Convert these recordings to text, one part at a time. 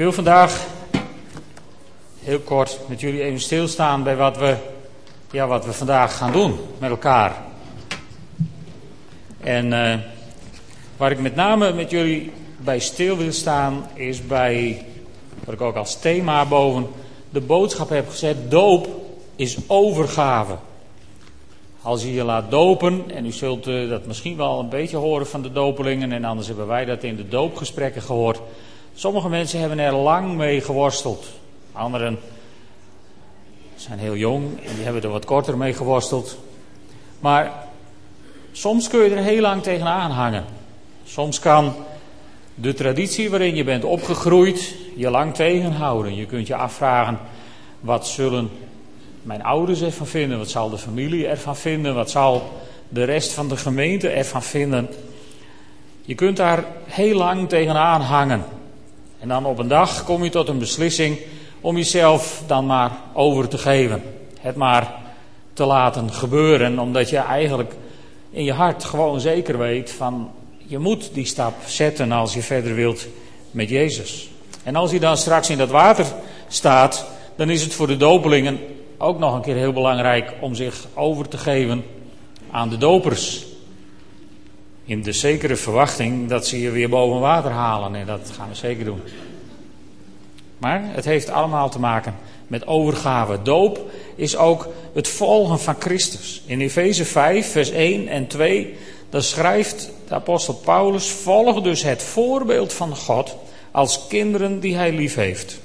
wil vandaag heel kort met jullie even stilstaan bij wat we, ja, wat we vandaag gaan doen met elkaar. En uh, waar ik met name met jullie bij stil wil staan, is bij, wat ik ook als thema boven de boodschap heb gezet: doop is overgave. Als je je laat dopen, en u zult uh, dat misschien wel een beetje horen van de dopelingen, en anders hebben wij dat in de doopgesprekken gehoord. Sommige mensen hebben er lang mee geworsteld. Anderen zijn heel jong en die hebben er wat korter mee geworsteld. Maar soms kun je er heel lang tegenaan hangen. Soms kan de traditie waarin je bent opgegroeid je lang tegenhouden. Je kunt je afvragen, wat zullen mijn ouders ervan vinden? Wat zal de familie ervan vinden? Wat zal de rest van de gemeente ervan vinden? Je kunt daar heel lang tegenaan hangen. En dan op een dag kom je tot een beslissing om jezelf dan maar over te geven. Het maar te laten gebeuren, omdat je eigenlijk in je hart gewoon zeker weet van je moet die stap zetten als je verder wilt met Jezus. En als hij dan straks in dat water staat, dan is het voor de dopelingen ook nog een keer heel belangrijk om zich over te geven aan de dopers. In de zekere verwachting dat ze je weer boven water halen. En dat gaan we zeker doen. Maar het heeft allemaal te maken met overgave. Doop is ook het volgen van Christus. In Efeze 5, vers 1 en 2, daar schrijft de apostel Paulus: Volg dus het voorbeeld van God als kinderen die hij lief heeft.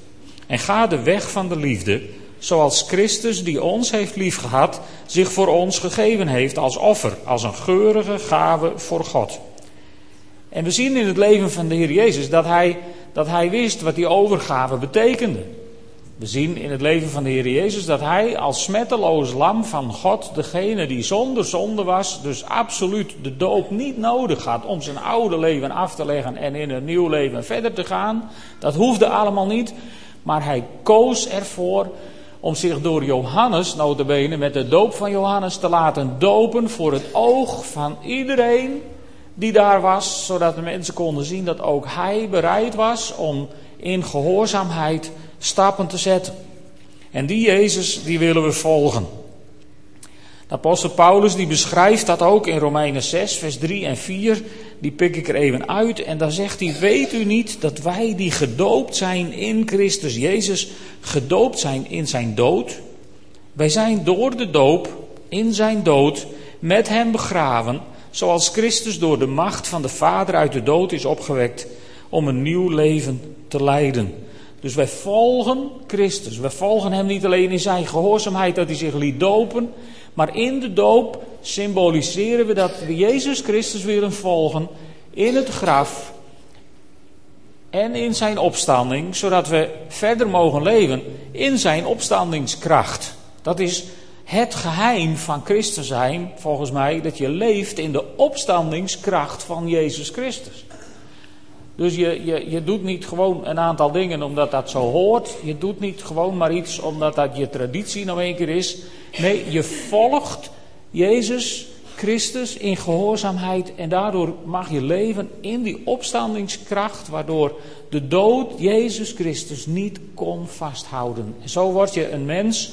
En ga de weg van de liefde, zoals Christus, die ons heeft liefgehad, zich voor ons gegeven heeft als offer, als een geurige gave voor God. En we zien in het leven van de Heer Jezus dat hij, dat hij wist wat die overgave betekende. We zien in het leven van de Heer Jezus dat hij als smetteloos lam van God, degene die zonder zonde was, dus absoluut de dood niet nodig had om zijn oude leven af te leggen en in een nieuw leven verder te gaan. Dat hoefde allemaal niet, maar hij koos ervoor om zich door Johannes, notabene met de doop van Johannes, te laten dopen voor het oog van iedereen die daar was, zodat de mensen konden zien dat ook hij bereid was om in gehoorzaamheid stappen te zetten. En die Jezus, die willen we volgen. De apostel Paulus die beschrijft dat ook in Romeinen 6, vers 3 en 4. Die pik ik er even uit. En daar zegt hij: Weet u niet dat wij die gedoopt zijn in Christus Jezus, gedoopt zijn in zijn dood? Wij zijn door de doop in zijn dood met hem begraven, zoals Christus door de macht van de Vader uit de dood is opgewekt om een nieuw leven te leiden. Dus wij volgen Christus. Wij volgen hem niet alleen in zijn gehoorzaamheid dat hij zich liet dopen, maar in de doop symboliseren we dat we Jezus Christus willen volgen in het graf en in zijn opstanding, zodat we verder mogen leven in zijn opstandingskracht. Dat is het geheim van Christus zijn, volgens mij, dat je leeft in de opstandingskracht van Jezus Christus. Dus je, je, je doet niet gewoon een aantal dingen omdat dat zo hoort. Je doet niet gewoon maar iets omdat dat je traditie nou een keer is. Nee, je volgt Jezus Christus in gehoorzaamheid. En daardoor mag je leven in die opstandingskracht. Waardoor de dood Jezus Christus niet kon vasthouden. En zo word je een mens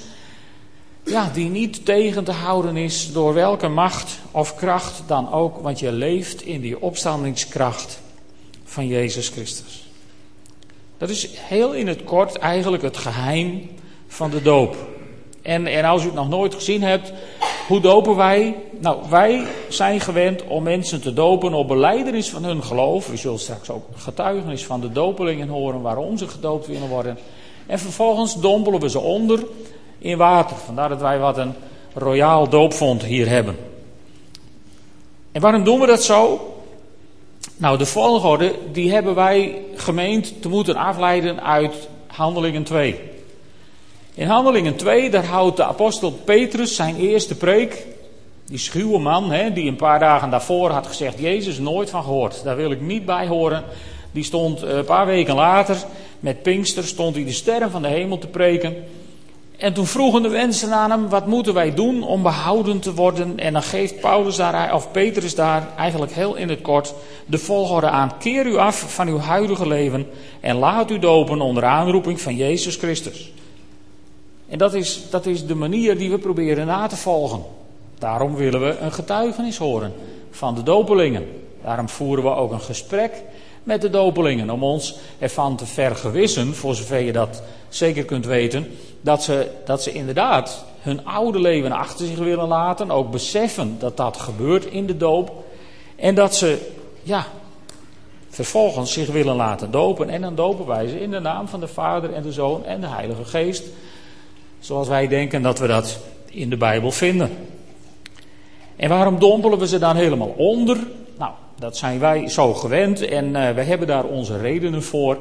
ja, die niet tegen te houden is door welke macht of kracht dan ook. Want je leeft in die opstandingskracht van Jezus Christus. Dat is heel in het kort eigenlijk het geheim van de doop. En, en als u het nog nooit gezien hebt, hoe dopen wij? Nou, wij zijn gewend om mensen te dopen op beleidenis van hun geloof. U zult straks ook getuigenis van de dopelingen horen waarom ze gedoopt willen worden. En vervolgens dompelen we ze onder in water. Vandaar dat wij wat een royaal doopvond hier hebben. En waarom doen we dat zo? Nou, de volgorde die hebben wij gemeend te moeten afleiden uit Handelingen 2. In Handelingen 2, daar houdt de apostel Petrus zijn eerste preek. Die schuwe man, hè, die een paar dagen daarvoor had gezegd: Jezus, nooit van gehoord. Daar wil ik niet bij horen. Die stond eh, een paar weken later, met Pinkster, stond hij de sterren van de hemel te preken. En toen vroegen de mensen aan hem, wat moeten wij doen om behouden te worden? En dan geeft Paulus daar, of Petrus daar, eigenlijk heel in het kort, de volgorde aan. Keer u af van uw huidige leven en laat u dopen onder aanroeping van Jezus Christus. En dat is, dat is de manier die we proberen na te volgen. Daarom willen we een getuigenis horen van de dopelingen. Daarom voeren we ook een gesprek met de dopelingen. Om ons ervan te vergewissen, voor zover je dat zeker kunt weten, dat ze, dat ze inderdaad hun oude leven achter zich willen laten. Ook beseffen dat dat gebeurt in de doop. En dat ze, ja, vervolgens zich willen laten dopen. En dan dopen wij ze in de naam van de Vader en de Zoon en de Heilige Geest. Zoals wij denken dat we dat in de Bijbel vinden. En waarom dompelen we ze dan helemaal onder? Nou, dat zijn wij zo gewend en uh, we hebben daar onze redenen voor.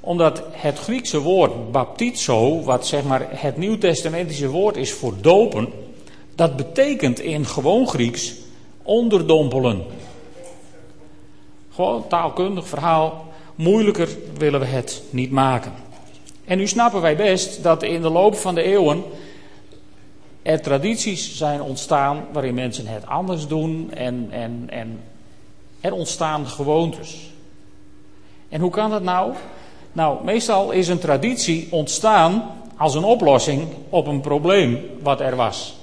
Omdat het Griekse woord baptizo, wat zeg maar het nieuwtestamentische woord is voor dopen, dat betekent in gewoon Grieks onderdompelen. Gewoon taalkundig verhaal, moeilijker willen we het niet maken. En nu snappen wij best dat in de loop van de eeuwen er tradities zijn ontstaan waarin mensen het anders doen en, en, en er ontstaan gewoontes. En hoe kan dat nou? Nou, meestal is een traditie ontstaan als een oplossing op een probleem wat er was.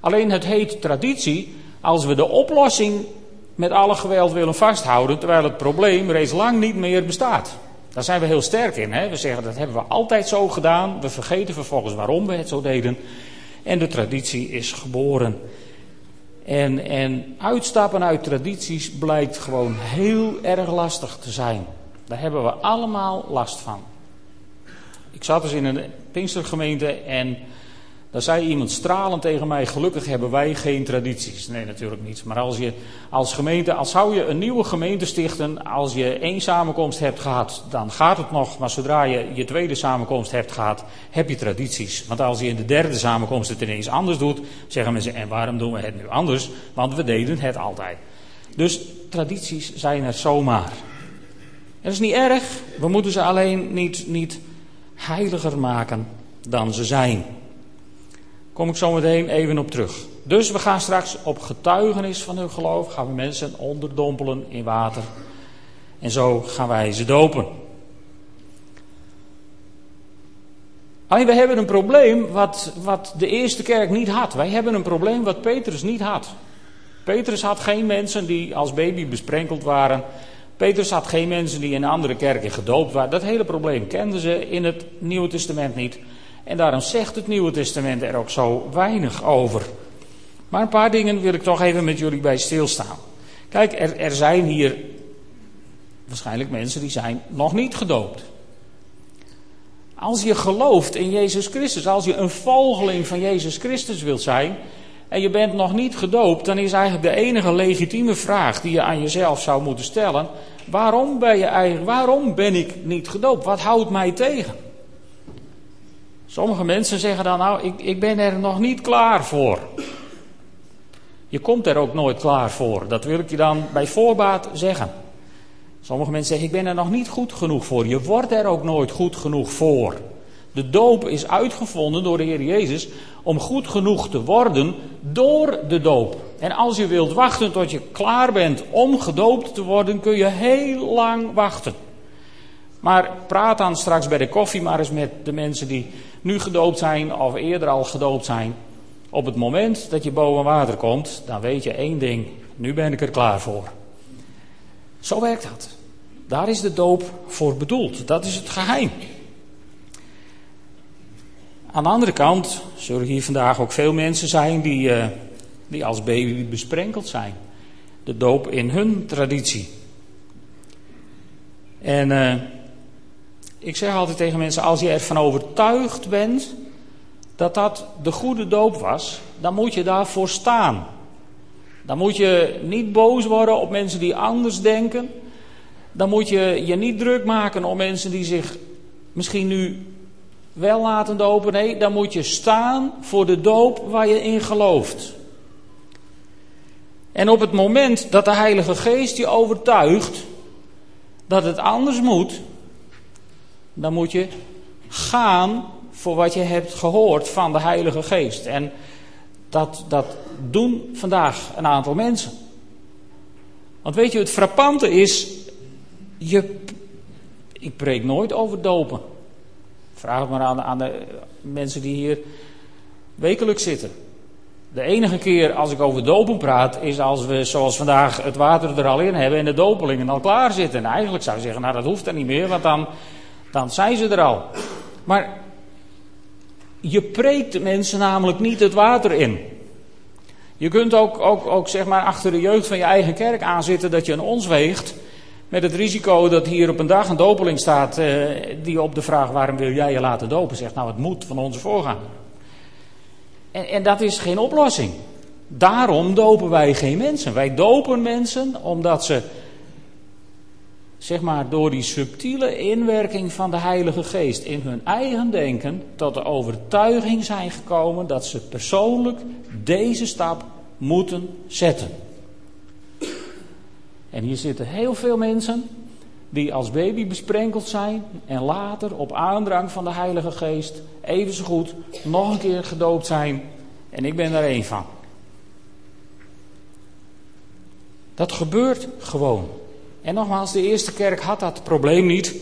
Alleen het heet traditie als we de oplossing met alle geweld willen vasthouden, terwijl het probleem reeds lang niet meer bestaat. Daar zijn we heel sterk in. Hè? We zeggen dat hebben we altijd zo gedaan. We vergeten vervolgens waarom we het zo deden. En de traditie is geboren. En, en uitstappen uit tradities blijkt gewoon heel erg lastig te zijn. Daar hebben we allemaal last van. Ik zat dus in een Pinkstergemeente en dan zei iemand stralend tegen mij: Gelukkig hebben wij geen tradities. Nee, natuurlijk niet. Maar als je als gemeente, als zou je een nieuwe gemeente stichten, als je één samenkomst hebt gehad, dan gaat het nog. Maar zodra je je tweede samenkomst hebt gehad, heb je tradities. Want als je in de derde samenkomst het ineens anders doet, zeggen mensen: En waarom doen we het nu anders? Want we deden het altijd. Dus tradities zijn er zomaar. Dat is niet erg. We moeten ze alleen niet, niet heiliger maken dan ze zijn. Kom ik zo meteen even op terug. Dus we gaan straks op getuigenis van hun geloof, gaan we mensen onderdompelen in water. En zo gaan wij ze dopen. Alleen we hebben een probleem wat, wat de eerste kerk niet had. Wij hebben een probleem wat Petrus niet had. Petrus had geen mensen die als baby besprenkeld waren. Petrus had geen mensen die in andere kerken gedoopt waren. Dat hele probleem kenden ze in het Nieuwe Testament niet. En daarom zegt het Nieuwe Testament er ook zo weinig over. Maar een paar dingen wil ik toch even met jullie bij stilstaan. Kijk, er, er zijn hier waarschijnlijk mensen die zijn nog niet gedoopt. Als je gelooft in Jezus Christus, als je een volgeling van Jezus Christus wilt zijn en je bent nog niet gedoopt, dan is eigenlijk de enige legitieme vraag die je aan jezelf zou moeten stellen: waarom ben je eigenlijk, waarom ben ik niet gedoopt? Wat houdt mij tegen? Sommige mensen zeggen dan, nou, ik, ik ben er nog niet klaar voor. Je komt er ook nooit klaar voor. Dat wil ik je dan bij voorbaat zeggen. Sommige mensen zeggen, ik ben er nog niet goed genoeg voor. Je wordt er ook nooit goed genoeg voor. De doop is uitgevonden door de Heer Jezus om goed genoeg te worden door de doop. En als je wilt wachten tot je klaar bent om gedoopt te worden, kun je heel lang wachten. Maar praat dan straks bij de koffie maar eens met de mensen die nu gedoopt zijn of eerder al gedoopt zijn. Op het moment dat je boven water komt, dan weet je één ding: nu ben ik er klaar voor. Zo werkt dat. Daar is de doop voor bedoeld. Dat is het geheim. Aan de andere kant zullen hier vandaag ook veel mensen zijn die, uh, die als baby besprenkeld zijn. De doop in hun traditie. En uh, ik zeg altijd tegen mensen: als je ervan overtuigd bent dat dat de goede doop was, dan moet je daarvoor staan. Dan moet je niet boos worden op mensen die anders denken. Dan moet je je niet druk maken om mensen die zich misschien nu wel laten dopen. Nee, dan moet je staan voor de doop waar je in gelooft. En op het moment dat de Heilige Geest je overtuigt dat het anders moet, dan moet je gaan voor wat je hebt gehoord van de Heilige Geest. En dat, dat doen vandaag een aantal mensen. Want weet je, het frappante is, je, ik preek nooit over dopen. Vraag het maar aan, aan de mensen die hier wekelijks zitten. De enige keer als ik over dopen praat, is als we zoals vandaag het water er al in hebben en de dopelingen al klaar zitten. En eigenlijk zou je zeggen, nou dat hoeft er niet meer, want dan, dan zijn ze er al. Maar je preekt mensen namelijk niet het water in. Je kunt ook, ook, ook zeg maar achter de jeugd van je eigen kerk aanzitten dat je een ons weegt. Met het risico dat hier op een dag een dopeling staat eh, die op de vraag waarom wil jij je laten dopen zegt, nou het moet van onze voorganger. En, en dat is geen oplossing. Daarom dopen wij geen mensen. Wij dopen mensen omdat ze, zeg maar, door die subtiele inwerking van de Heilige Geest in hun eigen denken tot de overtuiging zijn gekomen dat ze persoonlijk deze stap moeten zetten. En hier zitten heel veel mensen die als baby besprenkeld zijn en later op aandrang van de Heilige Geest even zo goed nog een keer gedoopt zijn. En ik ben daar één van. Dat gebeurt gewoon. En nogmaals, de eerste kerk had dat probleem niet.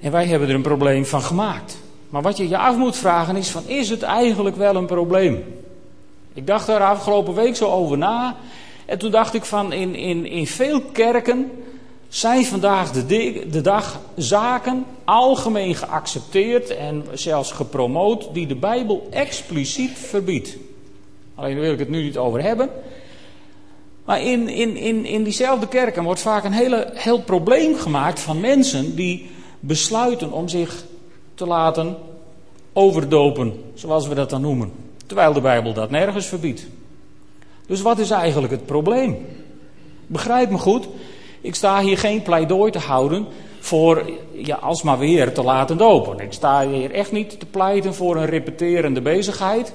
En wij hebben er een probleem van gemaakt. Maar wat je je af moet vragen is: van, is het eigenlijk wel een probleem? Ik dacht daar afgelopen week zo over na. En toen dacht ik van in, in, in veel kerken zijn vandaag de, de dag zaken algemeen geaccepteerd en zelfs gepromoot die de Bijbel expliciet verbiedt. Alleen daar wil ik het nu niet over hebben. Maar in, in, in, in diezelfde kerken wordt vaak een hele, heel probleem gemaakt van mensen die besluiten om zich te laten overdopen, zoals we dat dan noemen. Terwijl de Bijbel dat nergens verbiedt. Dus wat is eigenlijk het probleem? Begrijp me goed, ik sta hier geen pleidooi te houden voor je alsmaar weer te laten dopen. Ik sta hier echt niet te pleiten voor een repeterende bezigheid.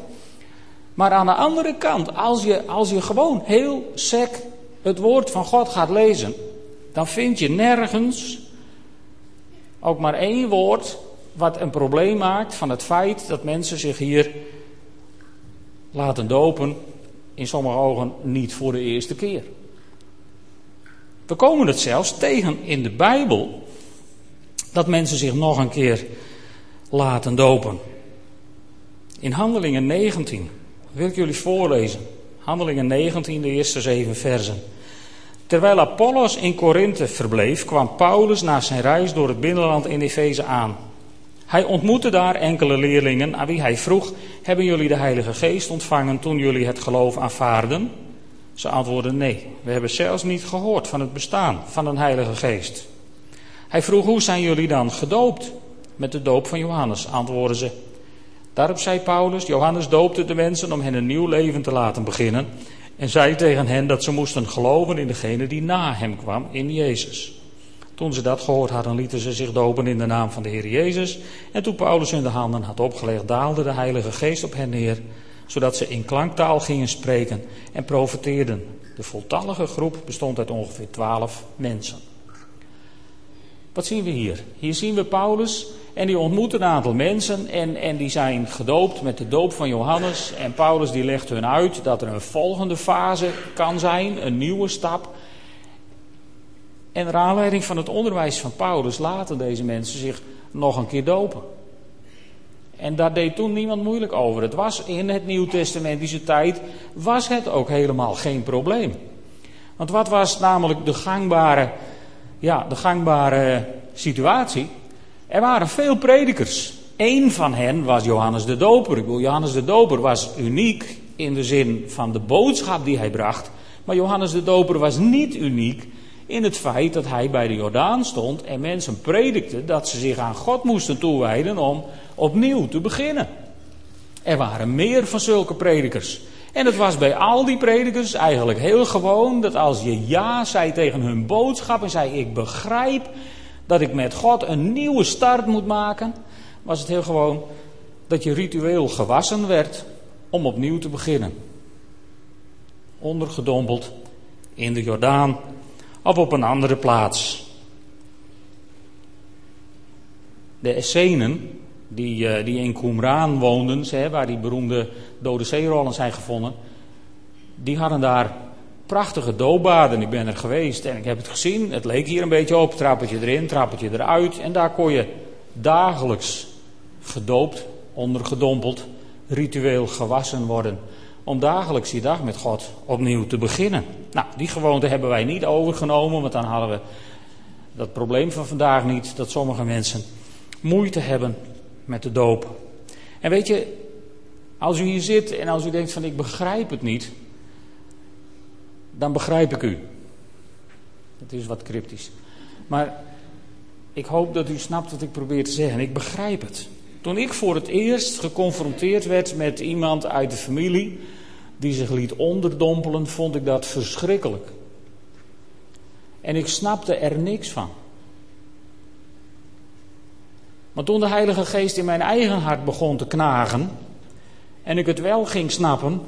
Maar aan de andere kant, als je, als je gewoon heel sec het woord van God gaat lezen, dan vind je nergens ook maar één woord wat een probleem maakt van het feit dat mensen zich hier laten dopen, in sommige ogen niet voor de eerste keer. We komen het zelfs tegen in de Bijbel dat mensen zich nog een keer laten dopen. In Handelingen 19 wil ik jullie voorlezen. Handelingen 19, de eerste zeven versen. Terwijl Apollos in Korinthe verbleef, kwam Paulus na zijn reis door het binnenland in Efeze aan. Hij ontmoette daar enkele leerlingen aan wie hij vroeg: Hebben jullie de Heilige Geest ontvangen toen jullie het geloof aanvaarden? Ze antwoordden nee, we hebben zelfs niet gehoord van het bestaan van een Heilige Geest. Hij vroeg, hoe zijn jullie dan gedoopt? Met de doop van Johannes, antwoordden ze. Daarop zei Paulus, Johannes doopte de mensen om hen een nieuw leven te laten beginnen en zei tegen hen dat ze moesten geloven in degene die na hem kwam, in Jezus. Toen ze dat gehoord hadden, lieten ze zich dopen in de naam van de Heer Jezus. En toen Paulus hun de handen had opgelegd, daalde de Heilige Geest op hen neer zodat ze in klanktaal gingen spreken en profeteerden. De voltallige groep bestond uit ongeveer twaalf mensen. Wat zien we hier? Hier zien we Paulus en die ontmoet een aantal mensen en, en die zijn gedoopt met de doop van Johannes. En Paulus die legt hun uit dat er een volgende fase kan zijn, een nieuwe stap. En naar aanleiding van het onderwijs van Paulus laten deze mensen zich nog een keer dopen. En daar deed toen niemand moeilijk over. Het was in het Nieuw-testamentische tijd, was het ook helemaal geen probleem. Want wat was namelijk de gangbare, ja, de gangbare situatie? Er waren veel predikers. Eén van hen was Johannes de Doper. Ik bedoel, Johannes de Doper was uniek in de zin van de boodschap die hij bracht. Maar Johannes de Doper was niet uniek in het feit dat hij bij de Jordaan stond en mensen predikte dat ze zich aan God moesten toewijden om opnieuw te beginnen. Er waren meer van zulke predikers. En het was bij al die predikers eigenlijk heel gewoon dat als je ja zei tegen hun boodschap en zei ik begrijp dat ik met God een nieuwe start moet maken, was het heel gewoon dat je ritueel gewassen werd om opnieuw te beginnen. Ondergedompeld in de Jordaan of op een andere plaats. De Essenen die, eh, die in Qumran woonden, waar die beroemde dode zeerollen zijn gevonden, die hadden daar prachtige doopbaden. Ik ben er geweest en ik heb het gezien. Het leek hier een beetje op, trappetje erin, trappetje eruit. En daar kon je dagelijks gedoopt, ondergedompeld, ritueel gewassen worden. Om dagelijks die dag met God opnieuw te beginnen. Nou, die gewoonte hebben wij niet overgenomen, want dan hadden we dat probleem van vandaag niet dat sommige mensen moeite hebben met de doop. En weet je, als u hier zit en als u denkt van ik begrijp het niet, dan begrijp ik u. Het is wat cryptisch. Maar ik hoop dat u snapt wat ik probeer te zeggen. Ik begrijp het. Toen ik voor het eerst geconfronteerd werd met iemand uit de familie die zich liet onderdompelen, vond ik dat verschrikkelijk. En ik snapte er niks van. Maar toen de Heilige Geest in mijn eigen hart begon te knagen en ik het wel ging snappen,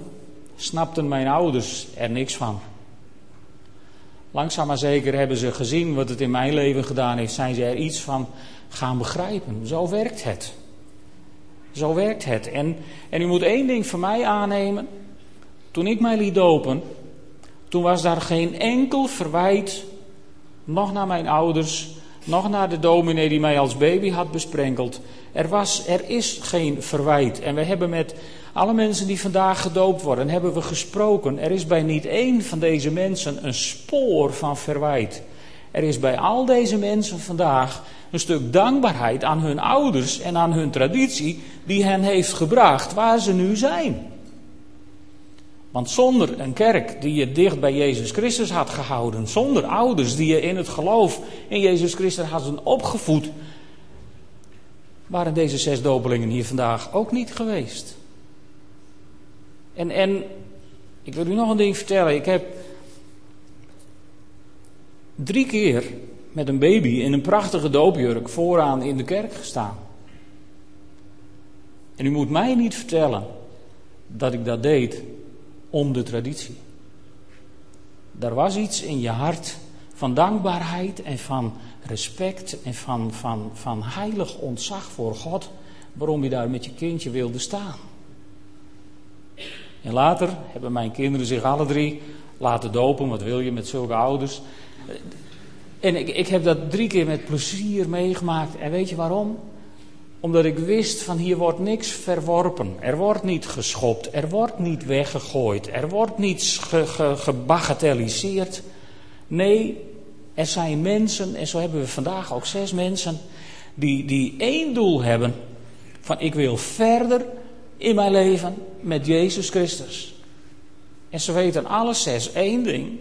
snapten mijn ouders er niks van. Langzaam maar zeker hebben ze gezien wat het in mijn leven gedaan heeft, zijn ze er iets van gaan begrijpen. Zo werkt het. Zo werkt het. En, en u moet één ding van mij aannemen. Toen ik mij liet dopen, toen was daar geen enkel verwijt, nog naar mijn ouders, nog naar de dominee die mij als baby had besprenkeld. Er, was, er is geen verwijt. En we hebben met alle mensen die vandaag gedoopt worden, hebben we gesproken. Er is bij niet één van deze mensen een spoor van verwijt. Er is bij al deze mensen vandaag een stuk dankbaarheid aan hun ouders en aan hun traditie die hen heeft gebracht waar ze nu zijn. Want zonder een kerk die je dicht bij Jezus Christus had gehouden, zonder ouders die je in het geloof in Jezus Christus hadden opgevoed, waren deze zes dopelingen hier vandaag ook niet geweest. En, en ik wil u nog een ding vertellen. Ik heb drie keer met een baby in een prachtige doopjurk vooraan in de kerk gestaan. En u moet mij niet vertellen dat ik dat deed om de traditie. Er was iets in je hart van dankbaarheid en van respect en van, van, van heilig ontzag voor God, waarom je daar met je kindje wilde staan. En later hebben mijn kinderen zich alle drie laten dopen. Wat wil je met zulke ouders? En ik, ik heb dat drie keer met plezier meegemaakt. En weet je waarom? Omdat ik wist van hier wordt niks verworpen. Er wordt niet geschopt. Er wordt niet weggegooid. Er wordt niets ge, gebagatelliseerd. Nee, er zijn mensen, en zo hebben we vandaag ook zes mensen, die, die één doel hebben. Van ik wil verder in mijn leven met Jezus Christus. En ze weten alles zes één ding.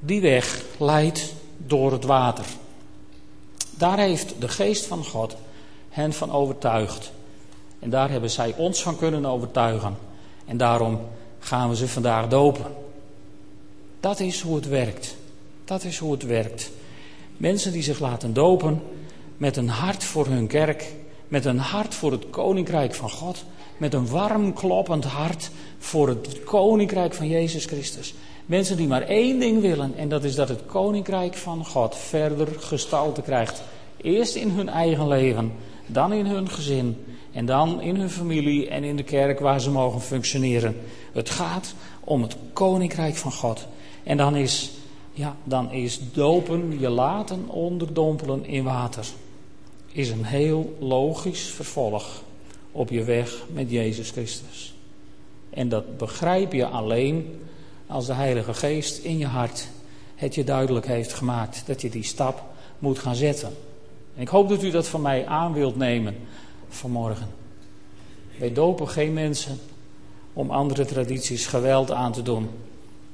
Die weg leidt door het water. Daar heeft de geest van God hen van overtuigd. En daar hebben zij ons van kunnen overtuigen. En daarom gaan we ze vandaag dopen. Dat is hoe het werkt. Dat is hoe het werkt. Mensen die zich laten dopen met een hart voor hun kerk, met een hart voor het koninkrijk van God, met een warm kloppend hart voor het koninkrijk van Jezus Christus. Mensen die maar één ding willen en dat is dat het koninkrijk van God verder gestalte krijgt. Eerst in hun eigen leven, dan in hun gezin en dan in hun familie en in de kerk waar ze mogen functioneren. Het gaat om het koninkrijk van God. En dan is, ja, dan is dopen, je laten onderdompelen in water is een heel logisch vervolg op je weg met Jezus Christus. En dat begrijp je alleen als de Heilige Geest in je hart het je duidelijk heeft gemaakt dat je die stap moet gaan zetten. En ik hoop dat u dat van mij aan wilt nemen vanmorgen. Wij dopen geen mensen om andere tradities geweld aan te doen.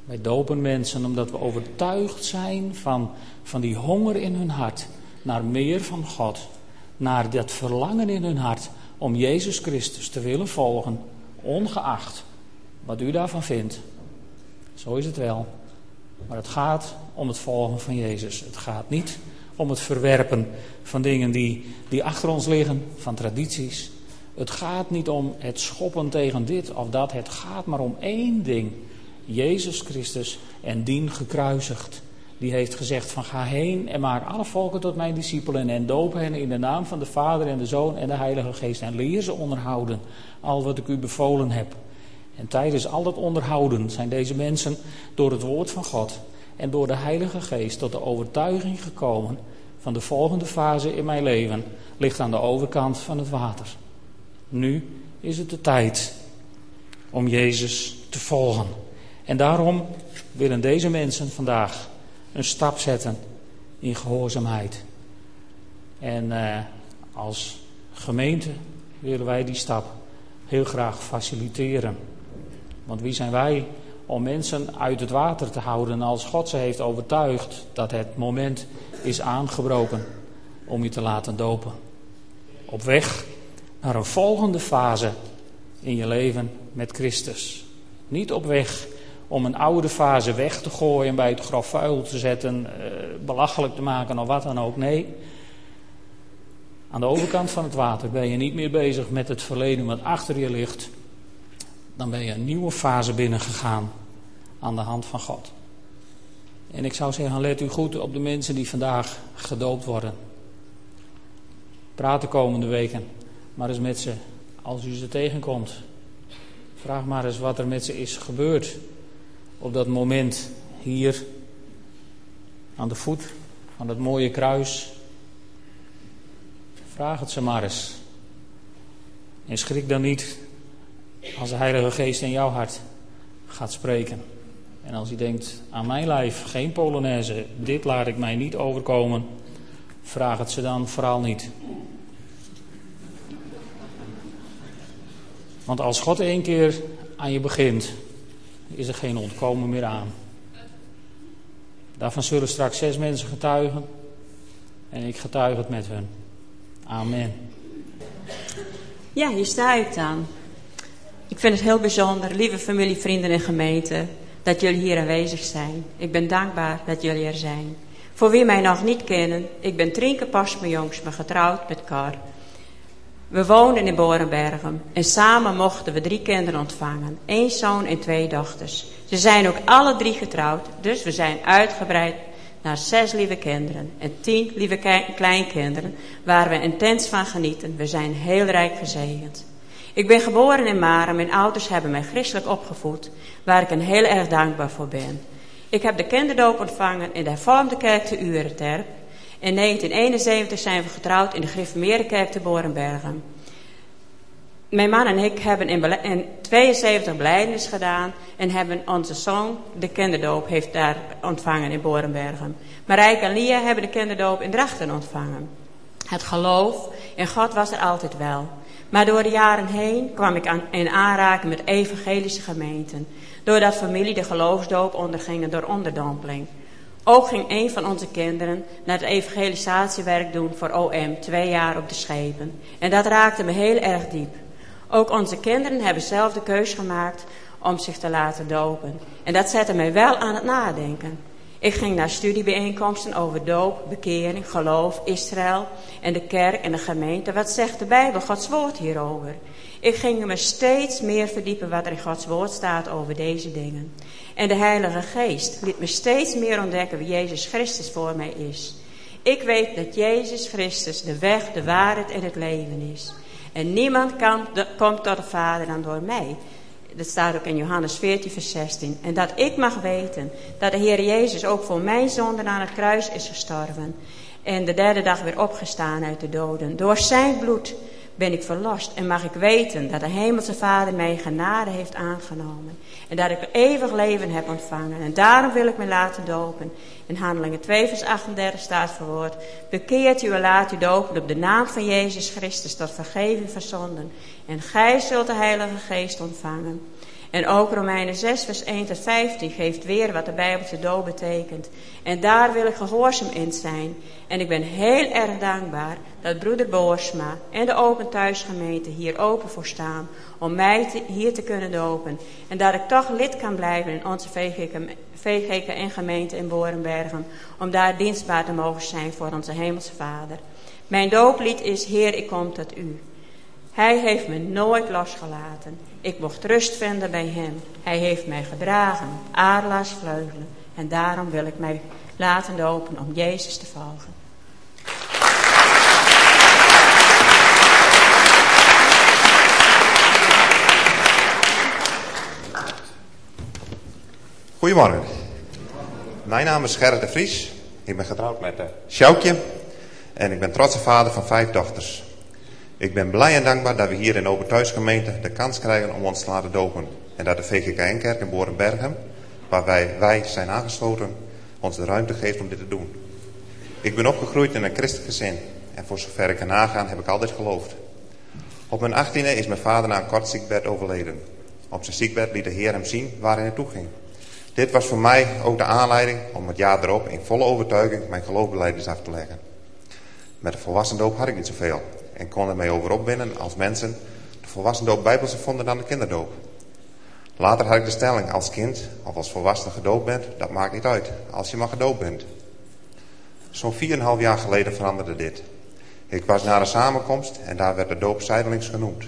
Wij dopen mensen omdat we overtuigd zijn van, van die honger in hun hart naar meer van God naar dat verlangen in hun hart om Jezus Christus te willen volgen, ongeacht wat u daarvan vindt. Zo is het wel. Maar het gaat om het volgen van Jezus. Het gaat niet om het verwerpen van dingen die, die achter ons liggen, van tradities. Het gaat niet om het schoppen tegen dit of dat. Het gaat maar om één ding. Jezus Christus en dien gekruisigd. Die heeft gezegd van ga heen en maak alle volken tot mijn discipelen en doop hen in de naam van de Vader en de Zoon en de Heilige Geest en leer ze onderhouden al wat ik u bevolen heb. En tijdens al dat onderhouden zijn deze mensen door het woord van God en door de Heilige Geest tot de overtuiging gekomen van de volgende fase in mijn leven ligt aan de overkant van het water. Nu is het de tijd om Jezus te volgen. En daarom willen deze mensen vandaag een stap zetten in gehoorzaamheid. En eh, als gemeente willen wij die stap heel graag faciliteren. Want wie zijn wij om mensen uit het water te houden als God ze heeft overtuigd dat het moment is aangebroken om je te laten dopen? Op weg naar een volgende fase in je leven met Christus. Niet op weg om een oude fase weg te gooien, bij het grof vuil te zetten, eh, belachelijk te maken of wat dan ook. Nee, aan de overkant van het water ben je niet meer bezig met het verleden wat achter je ligt. Dan ben je een nieuwe fase binnengegaan aan de hand van God. En ik zou zeggen, let u goed op de mensen die vandaag gedoopt worden. Praat de komende weken maar eens met ze als u ze tegenkomt. Vraag maar eens wat er met ze is gebeurd op dat moment hier aan de voet van het mooie kruis. Vraag het ze maar eens. En schrik dan niet als de Heilige Geest in jouw hart gaat spreken. En als hij denkt, aan mijn lijf geen Polonaise, dit laat ik mij niet overkomen, vraag het ze dan vooral niet. Want als God één keer aan je begint, is er geen ontkomen meer aan. Daarvan zullen straks zes mensen getuigen. En ik getuig het met hun. Amen. Ja, hier sta ik dan. Ik vind het heel bijzonder, lieve familie, vrienden en gemeente, dat jullie hier aanwezig zijn. Ik ben dankbaar dat jullie er zijn. Voor wie mij nog niet kennen, ik ben Trinke Pasmejongs, maar getrouwd met Kar. We woonden in Borenbergen en samen mochten we drie kinderen ontvangen. één zoon en twee dochters. Ze zijn ook alle drie getrouwd, dus we zijn uitgebreid naar zes lieve kinderen en tien lieve kleinkinderen, waar we intens van genieten. We zijn heel rijk gezegend. Ik ben geboren in Maren, mijn ouders hebben mij christelijk opgevoed, waar ik een heel erg dankbaar voor ben. Ik heb de kinderdoop ontvangen in de hervormde kerk te Urenterp in 1971 zijn we getrouwd in de Griffemeerde kerk te Borenbergen. Mijn man en ik hebben in, in 72 belijdenis gedaan en hebben onze zoon de kinderdoop heeft daar ontvangen in Borenbergen. Marijke en Lia hebben de kinderdoop in Drachten ontvangen. Het geloof in God was er altijd wel. Maar door de jaren heen kwam ik aan, in aanraking met evangelische gemeenten. Doordat familie de geloofsdoop ondergingen door onderdompeling. Ook ging een van onze kinderen naar het evangelisatiewerk doen voor OM, twee jaar op de schepen. En dat raakte me heel erg diep. Ook onze kinderen hebben zelf de keus gemaakt om zich te laten dopen. En dat zette mij wel aan het nadenken. Ik ging naar studiebijeenkomsten over doop, bekering, geloof, Israël en de kerk en de gemeente. Wat zegt de Bijbel, Gods woord hierover? Ik ging me steeds meer verdiepen wat er in Gods woord staat over deze dingen. En de Heilige Geest liet me steeds meer ontdekken wie Jezus Christus voor mij is. Ik weet dat Jezus Christus de weg, de waarheid en het leven is. En niemand kan, komt tot de Vader dan door mij. Dat staat ook in Johannes 14, vers 16. En dat ik mag weten dat de Heer Jezus ook voor mijn zonden aan het kruis is gestorven. En de derde dag weer opgestaan uit de doden. Door zijn bloed ben ik verlost en mag ik weten dat de Hemelse Vader mij genade heeft aangenomen. En dat ik eeuwig leven heb ontvangen. En daarom wil ik me laten dopen. In Handelingen 2 vers 38 staat verwoord. Bekeert u en laat u dopen op de naam van Jezus Christus tot vergeving van zonden. En gij zult de Heilige Geest ontvangen. En ook Romeinen 6, vers 1 tot 15 geeft weer wat de Bijbelse dood betekent. En daar wil ik gehoorzaam in zijn. En ik ben heel erg dankbaar dat broeder Boersma en de Open Thuisgemeente hier open voor staan om mij hier te kunnen dopen. En dat ik toch lid kan blijven in onze VGK, en gemeente in Borenbergen om daar dienstbaar te mogen zijn voor onze Hemelse Vader. Mijn dooplied is Heer, ik kom tot u. Hij heeft me nooit losgelaten. Ik mocht rust vinden bij hem. Hij heeft mij gedragen, aardelaars vleugelen. En daarom wil ik mij laten dopen om Jezus te volgen. Goedemorgen. Mijn naam is Gerrit de Vries. Ik ben getrouwd met uh, Sjoukje. En ik ben trotse vader van vijf dochters. Ik ben blij en dankbaar dat we hier in Open Thuisgemeente de kans krijgen om ons te laten dopen. En dat de VGKN-kerk in Borenbergen, waar wij, wij zijn aangesloten, ons de ruimte geeft om dit te doen. Ik ben opgegroeid in een christelijk gezin. En voor zover ik kan nagaan heb ik altijd geloofd. Op mijn achttiende is mijn vader na een kort ziekbed overleden. Op zijn ziekbed liet de Heer hem zien waar hij naartoe ging. Dit was voor mij ook de aanleiding om het jaar erop in volle overtuiging mijn geloofbeleidens af te leggen. Met de volwassendoop had ik niet zoveel en kon er mee overop winnen als mensen de volwassendoop bijbelse vonden dan de kinderdoop. Later had ik de stelling als kind of als volwassene gedoopt bent, dat maakt niet uit, als je maar gedoopt bent. Zo'n 4,5 jaar geleden veranderde dit. Ik was naar een samenkomst en daar werd de doop zijdelings genoemd.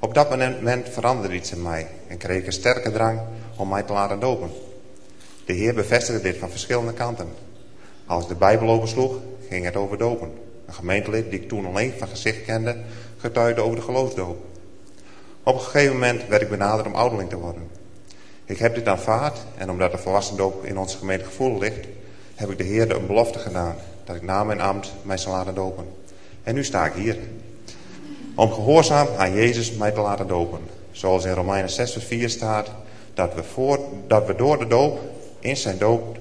Op dat moment veranderde iets in mij en kreeg ik een sterke drang om mij te laten dopen. De Heer bevestigde dit van verschillende kanten. Als de Bijbel oversloeg, ging het over dopen. Een gemeentelid die ik toen alleen van gezicht kende, getuigde over de geloofsdoop. Op een gegeven moment werd ik benaderd om ouderling te worden. Ik heb dit aanvaard en omdat de volwassendoop in onze gemeente gevoel ligt, heb ik de Heer een belofte gedaan dat ik na mijn ambt mij zal laten dopen. En nu sta ik hier. Om gehoorzaam aan Jezus mij te laten dopen. Zoals in Romeinen 6 vers 4 staat, dat we, dat we door de doop in zijn dood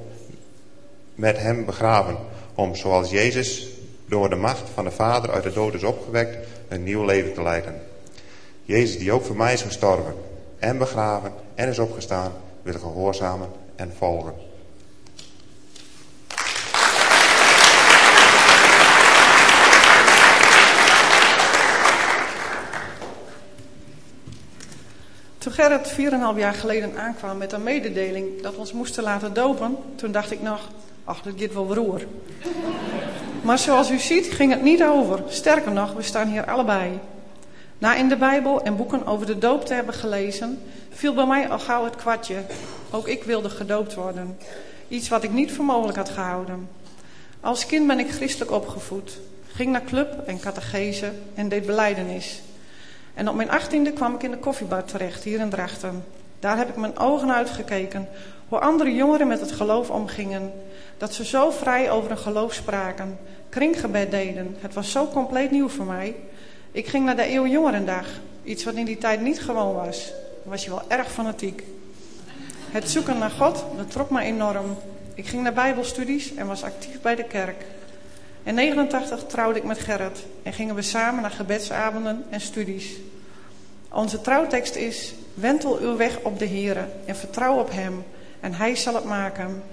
met hem begraven. Om zoals Jezus door de macht van de Vader uit de dood is opgewekt, een nieuw leven te leiden. Jezus die ook voor mij is gestorven en begraven en is opgestaan, wil gehoorzamen en volgen. Toen Gerrit 4,5 jaar geleden aankwam met een mededeling dat we ons moesten laten dopen, toen dacht ik nog, ach, dat gaat wel roer. Maar zoals u ziet ging het niet over. Sterker nog, we staan hier allebei. Na in de Bijbel en boeken over de doop te hebben gelezen, viel bij mij al gauw het kwartje. Ook ik wilde gedoopt worden. Iets wat ik niet voor mogelijk had gehouden. Als kind ben ik christelijk opgevoed. Ging naar club en catechese en deed beleidenis. En op mijn achttiende kwam ik in de koffiebar terecht, hier in Drachten. Daar heb ik mijn ogen uitgekeken hoe andere jongeren met het geloof omgingen. Dat ze zo vrij over een geloof spraken, kringgebed deden. Het was zo compleet nieuw voor mij. Ik ging naar de Eeuwjongerendag, iets wat in die tijd niet gewoon was. Dan was je wel erg fanatiek. Het zoeken naar God, dat trok me enorm. Ik ging naar bijbelstudies en was actief bij de kerk. In 89 trouwde ik met Gerrit en gingen we samen naar gebedsavonden en studies. Onze trouwtekst is: Wentel uw weg op de Heere en vertrouw op Hem, en Hij zal het maken.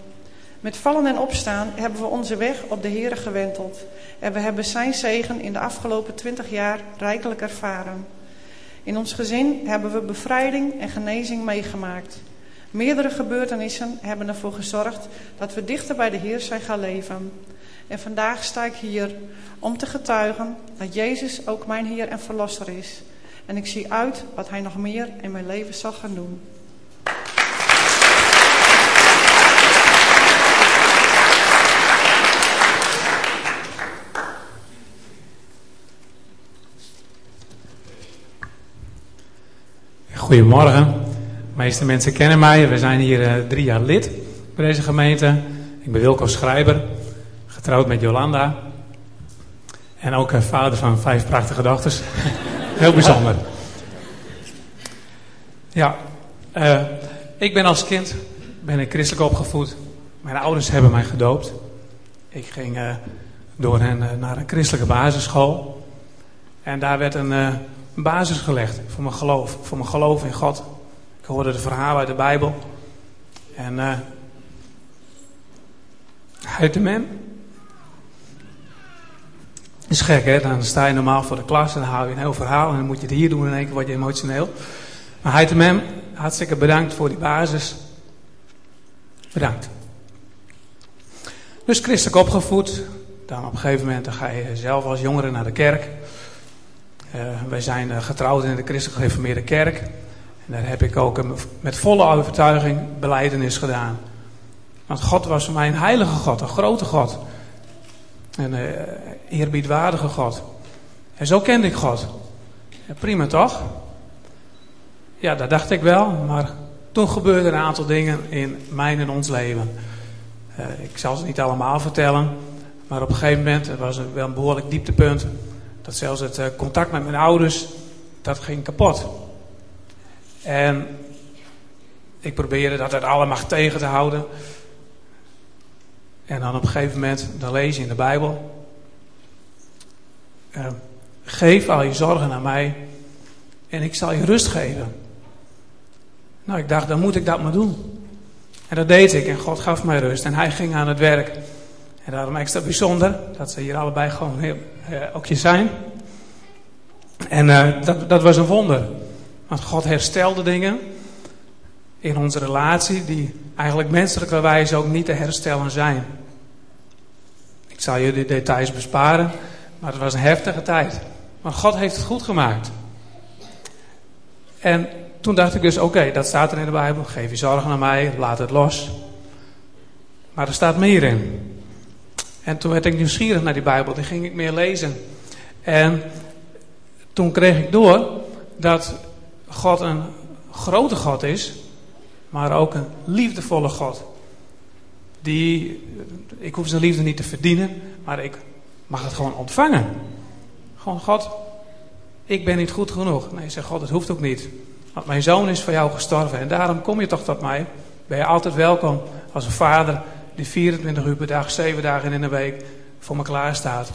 Met vallen en opstaan hebben we onze weg op de Heere gewenteld en we hebben Zijn zegen in de afgelopen twintig jaar rijkelijk ervaren. In ons gezin hebben we bevrijding en genezing meegemaakt. Meerdere gebeurtenissen hebben ervoor gezorgd dat we dichter bij de Heer zijn gaan leven. En vandaag sta ik hier om te getuigen dat Jezus ook mijn Heer en Verlosser is. En ik zie uit wat Hij nog meer in mijn leven zal gaan doen. Goedemorgen. De meeste mensen kennen mij. We zijn hier uh, drie jaar lid bij deze gemeente. Ik ben Wilco Schrijber, getrouwd met Jolanda. En ook uh, vader van vijf prachtige dochters. Heel bijzonder. Ja, uh, ik ben als kind ben ik christelijk opgevoed. Mijn ouders hebben mij gedoopt. Ik ging door hen naar een christelijke basisschool. En daar werd een basis gelegd voor mijn geloof. Voor mijn geloof in God. Ik hoorde de verhalen uit de Bijbel. En uh, uit de mem. is gek hè, dan sta je normaal voor de klas en dan hou je een heel verhaal en dan moet je het hier doen en in één keer word je emotioneel. Maar de mem, hartstikke bedankt voor die basis. Bedankt. Dus christelijk opgevoed. Dan op een gegeven moment dan ga je zelf als jongere naar de kerk. Uh, wij zijn uh, getrouwd in de christelijk gereformeerde kerk. En daar heb ik ook met volle overtuiging beleidenis gedaan. Want God was voor mij een heilige God, een grote God. Een uh, eerbiedwaardige God. En zo kende ik God. Prima toch? Ja, dat dacht ik wel, maar toen gebeurden een aantal dingen in mijn en ons leven. Ik zal ze niet allemaal vertellen, maar op een gegeven moment, het was wel een behoorlijk dieptepunt, dat zelfs het uh, contact met mijn ouders, dat ging kapot. En ik probeerde dat uit alle macht tegen te houden. En dan op een gegeven moment, dan lees je in de Bijbel. Uh, geef al je zorgen aan mij en ik zal je rust geven. Nou, ik dacht, dan moet ik dat maar doen. En dat deed ik en God gaf mij rust en hij ging aan het werk. En daarom extra bijzonder dat ze hier allebei gewoon heel, uh, ook zijn. En uh, dat, dat was een wonder. Want God herstelde dingen in onze relatie die eigenlijk menselijkerwijs ook niet te herstellen zijn. Ik zal de details besparen, maar het was een heftige tijd. Maar God heeft het goed gemaakt. En toen dacht ik dus, oké, dat staat er in de Bijbel. Geef je zorgen aan mij, laat het los. Maar er staat meer in. En toen werd ik nieuwsgierig naar die Bijbel. Die ging ik meer lezen. En toen kreeg ik door dat God een grote God is. Maar ook een liefdevolle God. Die, ik hoef zijn liefde niet te verdienen. Maar ik mag het gewoon ontvangen. Gewoon, God, ik ben niet goed genoeg. Nee, zeg God, het hoeft ook niet. Want mijn zoon is voor jou gestorven. En daarom kom je toch tot mij. Ben je altijd welkom als een vader die 24 uur per dag, 7 dagen in de week voor me klaar staat.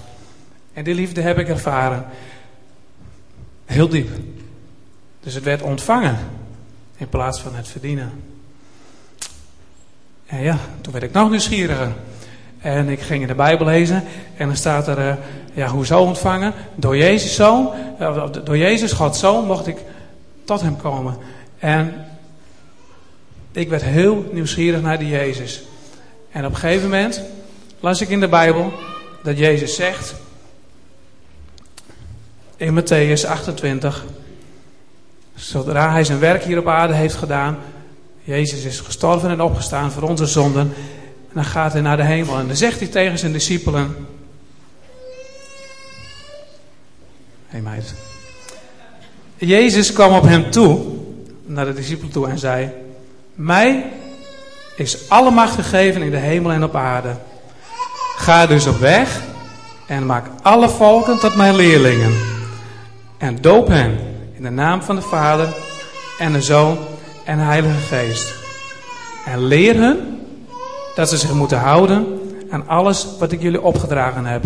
En die liefde heb ik ervaren. Heel diep. Dus het werd ontvangen in plaats van het verdienen. En ja, toen werd ik nog nieuwsgieriger. En ik ging in de Bijbel lezen en dan staat er, uh, ja, hoezo ontvangen? Door Jezus zoon, uh, door Jezus, Gods zoon, mocht ik tot hem komen. En ik werd heel nieuwsgierig naar die Jezus. En op een gegeven moment las ik in de Bijbel dat Jezus zegt in Matthäus 28, zodra hij zijn werk hier op aarde heeft gedaan, Jezus is gestorven en opgestaan voor onze zonden, en dan gaat hij naar de hemel. En dan zegt hij tegen zijn discipelen, hé hey meid, Jezus kwam op hem toe, naar de discipelen toe en zei, mij is alle macht gegeven in de hemel en op aarde. Ga dus op weg en maak alle volken tot mijn leerlingen. En doop hen in de naam van de Vader en de Zoon en de Heilige Geest. En leer hen dat ze zich moeten houden aan alles wat ik jullie opgedragen heb.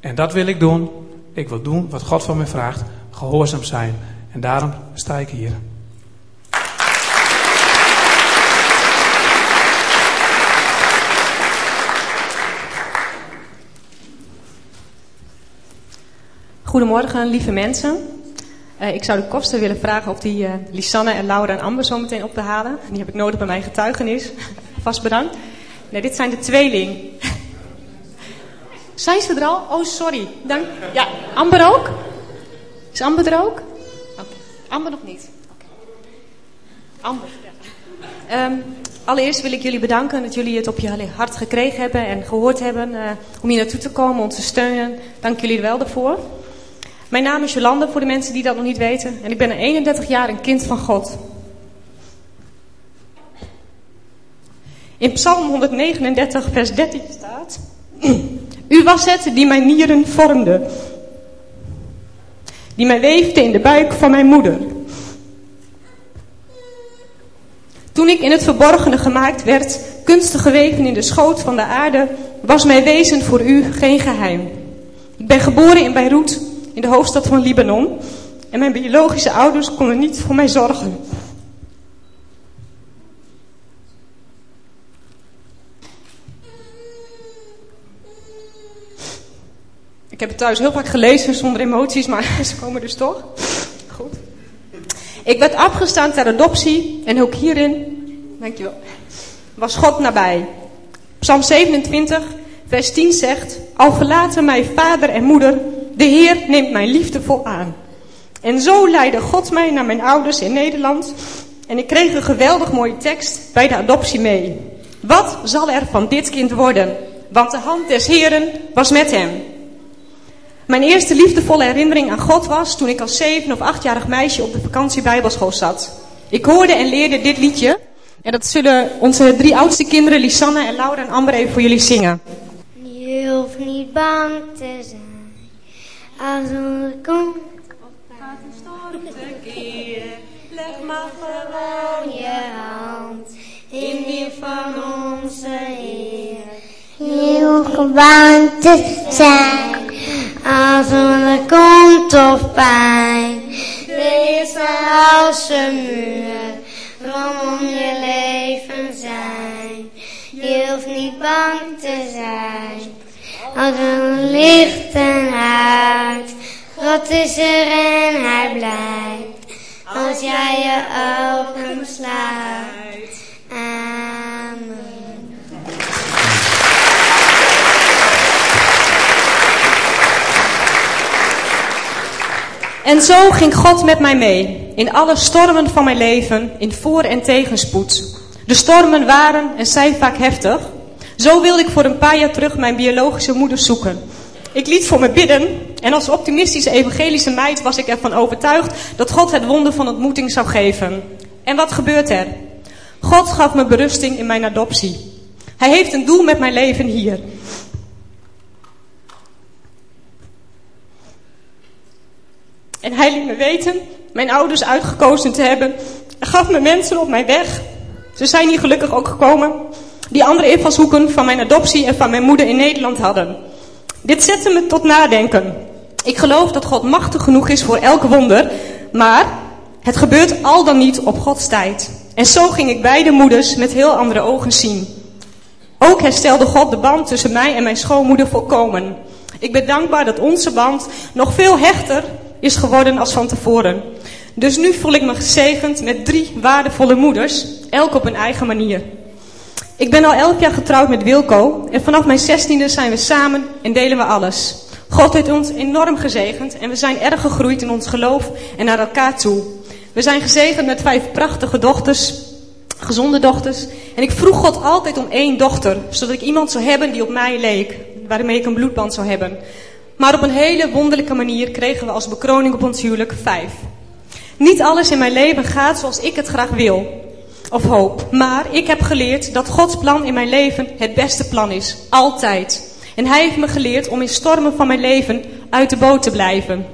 En dat wil ik doen. Ik wil doen wat God van mij vraagt gehoorzaam zijn. En daarom sta ik hier. Goedemorgen, lieve mensen. Uh, ik zou de kosten willen vragen of die uh, Lisanne en Laura en Amber zo meteen op te halen. Die heb ik nodig bij mijn getuigenis. Vast bedankt. Nee, dit zijn de tweeling. zijn ze er al? Oh, sorry. Dank. Ja, Amber ook? Is Amber er ook? Okay. Amber nog niet. Amber. Um, allereerst wil ik jullie bedanken dat jullie het op je hart gekregen hebben en gehoord hebben uh, om hier naartoe te komen, ons te steunen. Dank jullie wel daarvoor. Mijn naam is Jolande, voor de mensen die dat nog niet weten. En ik ben 31 jaar een kind van God. In Psalm 139, vers 13 staat: U was het die mijn nieren vormde die mij weefde in de buik van mijn moeder. Toen ik in het verborgene gemaakt werd, kunstig geweven in de schoot van de aarde, was mijn wezen voor u geen geheim. Ik ben geboren in Beirut, in de hoofdstad van Libanon, en mijn biologische ouders konden niet voor mij zorgen. Ik heb het thuis heel vaak gelezen zonder emoties, maar ze komen dus toch. Goed. Ik werd afgestaan ter adoptie en ook hierin, dankjewel, was God nabij. Psalm 27, vers 10 zegt, al verlaten mij vader en moeder, de Heer neemt mij liefdevol aan. En zo leidde God mij naar mijn ouders in Nederland en ik kreeg een geweldig mooie tekst bij de adoptie mee. Wat zal er van dit kind worden? Want de hand des Heren was met hem. Mijn eerste liefdevolle herinnering aan God was toen ik als zeven of achtjarig meisje op de vakantie bijbelschool zat. Ik hoorde en leerde dit liedje. En dat zullen onze drie oudste kinderen, Lisanne en Laura en Amber, even voor jullie zingen. Je hoeft niet bang te zijn. Als er komt Gaat de storm tekeer, leg maar gewoon je hand in die van onze Heer. Je hoeft niet bang te zijn. Als er komt of pijn. Is een house muur rondom je leven zijn. Je hoeft niet bang te zijn. Als er licht en uit. God is er en hij blijft. Als jij je ogen sluit. Amen. En zo ging God met mij mee, in alle stormen van mijn leven, in voor- en tegenspoed. De stormen waren en zijn vaak heftig. Zo wilde ik voor een paar jaar terug mijn biologische moeder zoeken. Ik liet voor me bidden en als optimistische evangelische meid was ik ervan overtuigd dat God het wonder van ontmoeting zou geven. En wat gebeurt er? God gaf me berusting in mijn adoptie. Hij heeft een doel met mijn leven hier. En hij liet me weten mijn ouders uitgekozen te hebben. En gaf me mensen op mijn weg. Ze zijn hier gelukkig ook gekomen. Die andere invalshoeken van mijn adoptie en van mijn moeder in Nederland hadden. Dit zette me tot nadenken. Ik geloof dat God machtig genoeg is voor elk wonder. Maar het gebeurt al dan niet op Gods tijd. En zo ging ik beide moeders met heel andere ogen zien. Ook herstelde God de band tussen mij en mijn schoonmoeder volkomen. Ik ben dankbaar dat onze band nog veel hechter is geworden als van tevoren. Dus nu voel ik me gezegend met drie waardevolle moeders, elk op een eigen manier. Ik ben al elf jaar getrouwd met Wilco en vanaf mijn zestiende zijn we samen en delen we alles. God heeft ons enorm gezegend en we zijn erg gegroeid in ons geloof en naar elkaar toe. We zijn gezegend met vijf prachtige dochters, gezonde dochters. En ik vroeg God altijd om één dochter, zodat ik iemand zou hebben die op mij leek, waarmee ik een bloedband zou hebben. Maar op een hele wonderlijke manier kregen we als bekroning op ons huwelijk vijf. Niet alles in mijn leven gaat zoals ik het graag wil of hoop. Maar ik heb geleerd dat Gods plan in mijn leven het beste plan is. Altijd. En Hij heeft me geleerd om in stormen van mijn leven uit de boot te blijven.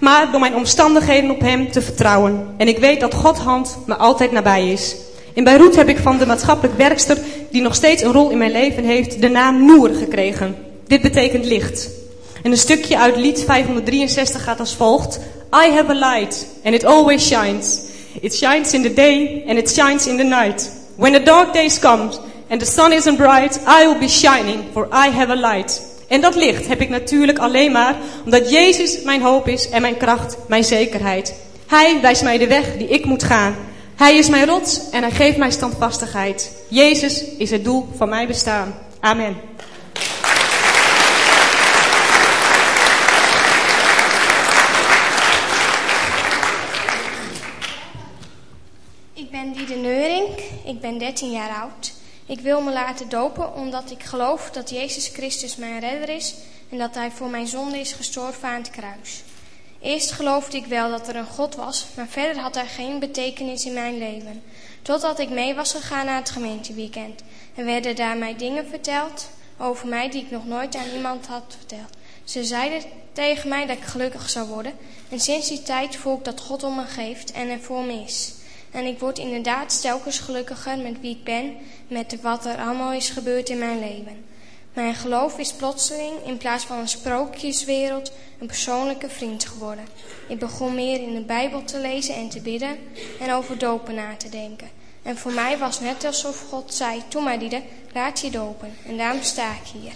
Maar door mijn omstandigheden op Hem te vertrouwen. En ik weet dat Gods hand me altijd nabij is. In Beirut heb ik van de maatschappelijk werkster, die nog steeds een rol in mijn leven heeft, de naam Noor gekregen. Dit betekent licht. En een stukje uit lied 563 gaat als volgt. I have a light and it always shines. It shines in the day and it shines in the night. When the dark days come and the sun isn't bright, I will be shining for I have a light. En dat licht heb ik natuurlijk alleen maar omdat Jezus mijn hoop is en mijn kracht, mijn zekerheid. Hij wijst mij de weg die ik moet gaan. Hij is mijn rots en hij geeft mij standvastigheid. Jezus is het doel van mijn bestaan. Amen. Ik ben Diede Neurink, ik ben 13 jaar oud. Ik wil me laten dopen omdat ik geloof dat Jezus Christus mijn redder is en dat Hij voor mijn zonde is gestorven aan het kruis. Eerst geloofde ik wel dat er een God was, maar verder had Hij geen betekenis in mijn leven. Totdat ik mee was gegaan naar het gemeenteweekend en werden daar mij dingen verteld over mij die ik nog nooit aan iemand had verteld. Ze zeiden tegen mij dat ik gelukkig zou worden en sinds die tijd voel ik dat God om me geeft en er voor me is. En ik word inderdaad telkens gelukkiger met wie ik ben, met wat er allemaal is gebeurd in mijn leven. Mijn geloof is plotseling in plaats van een sprookjeswereld een persoonlijke vriend geworden. Ik begon meer in de Bijbel te lezen en te bidden en over dopen na te denken. En voor mij was net alsof God zei, toen maar Diede, laat je dopen. En daarom sta ik hier.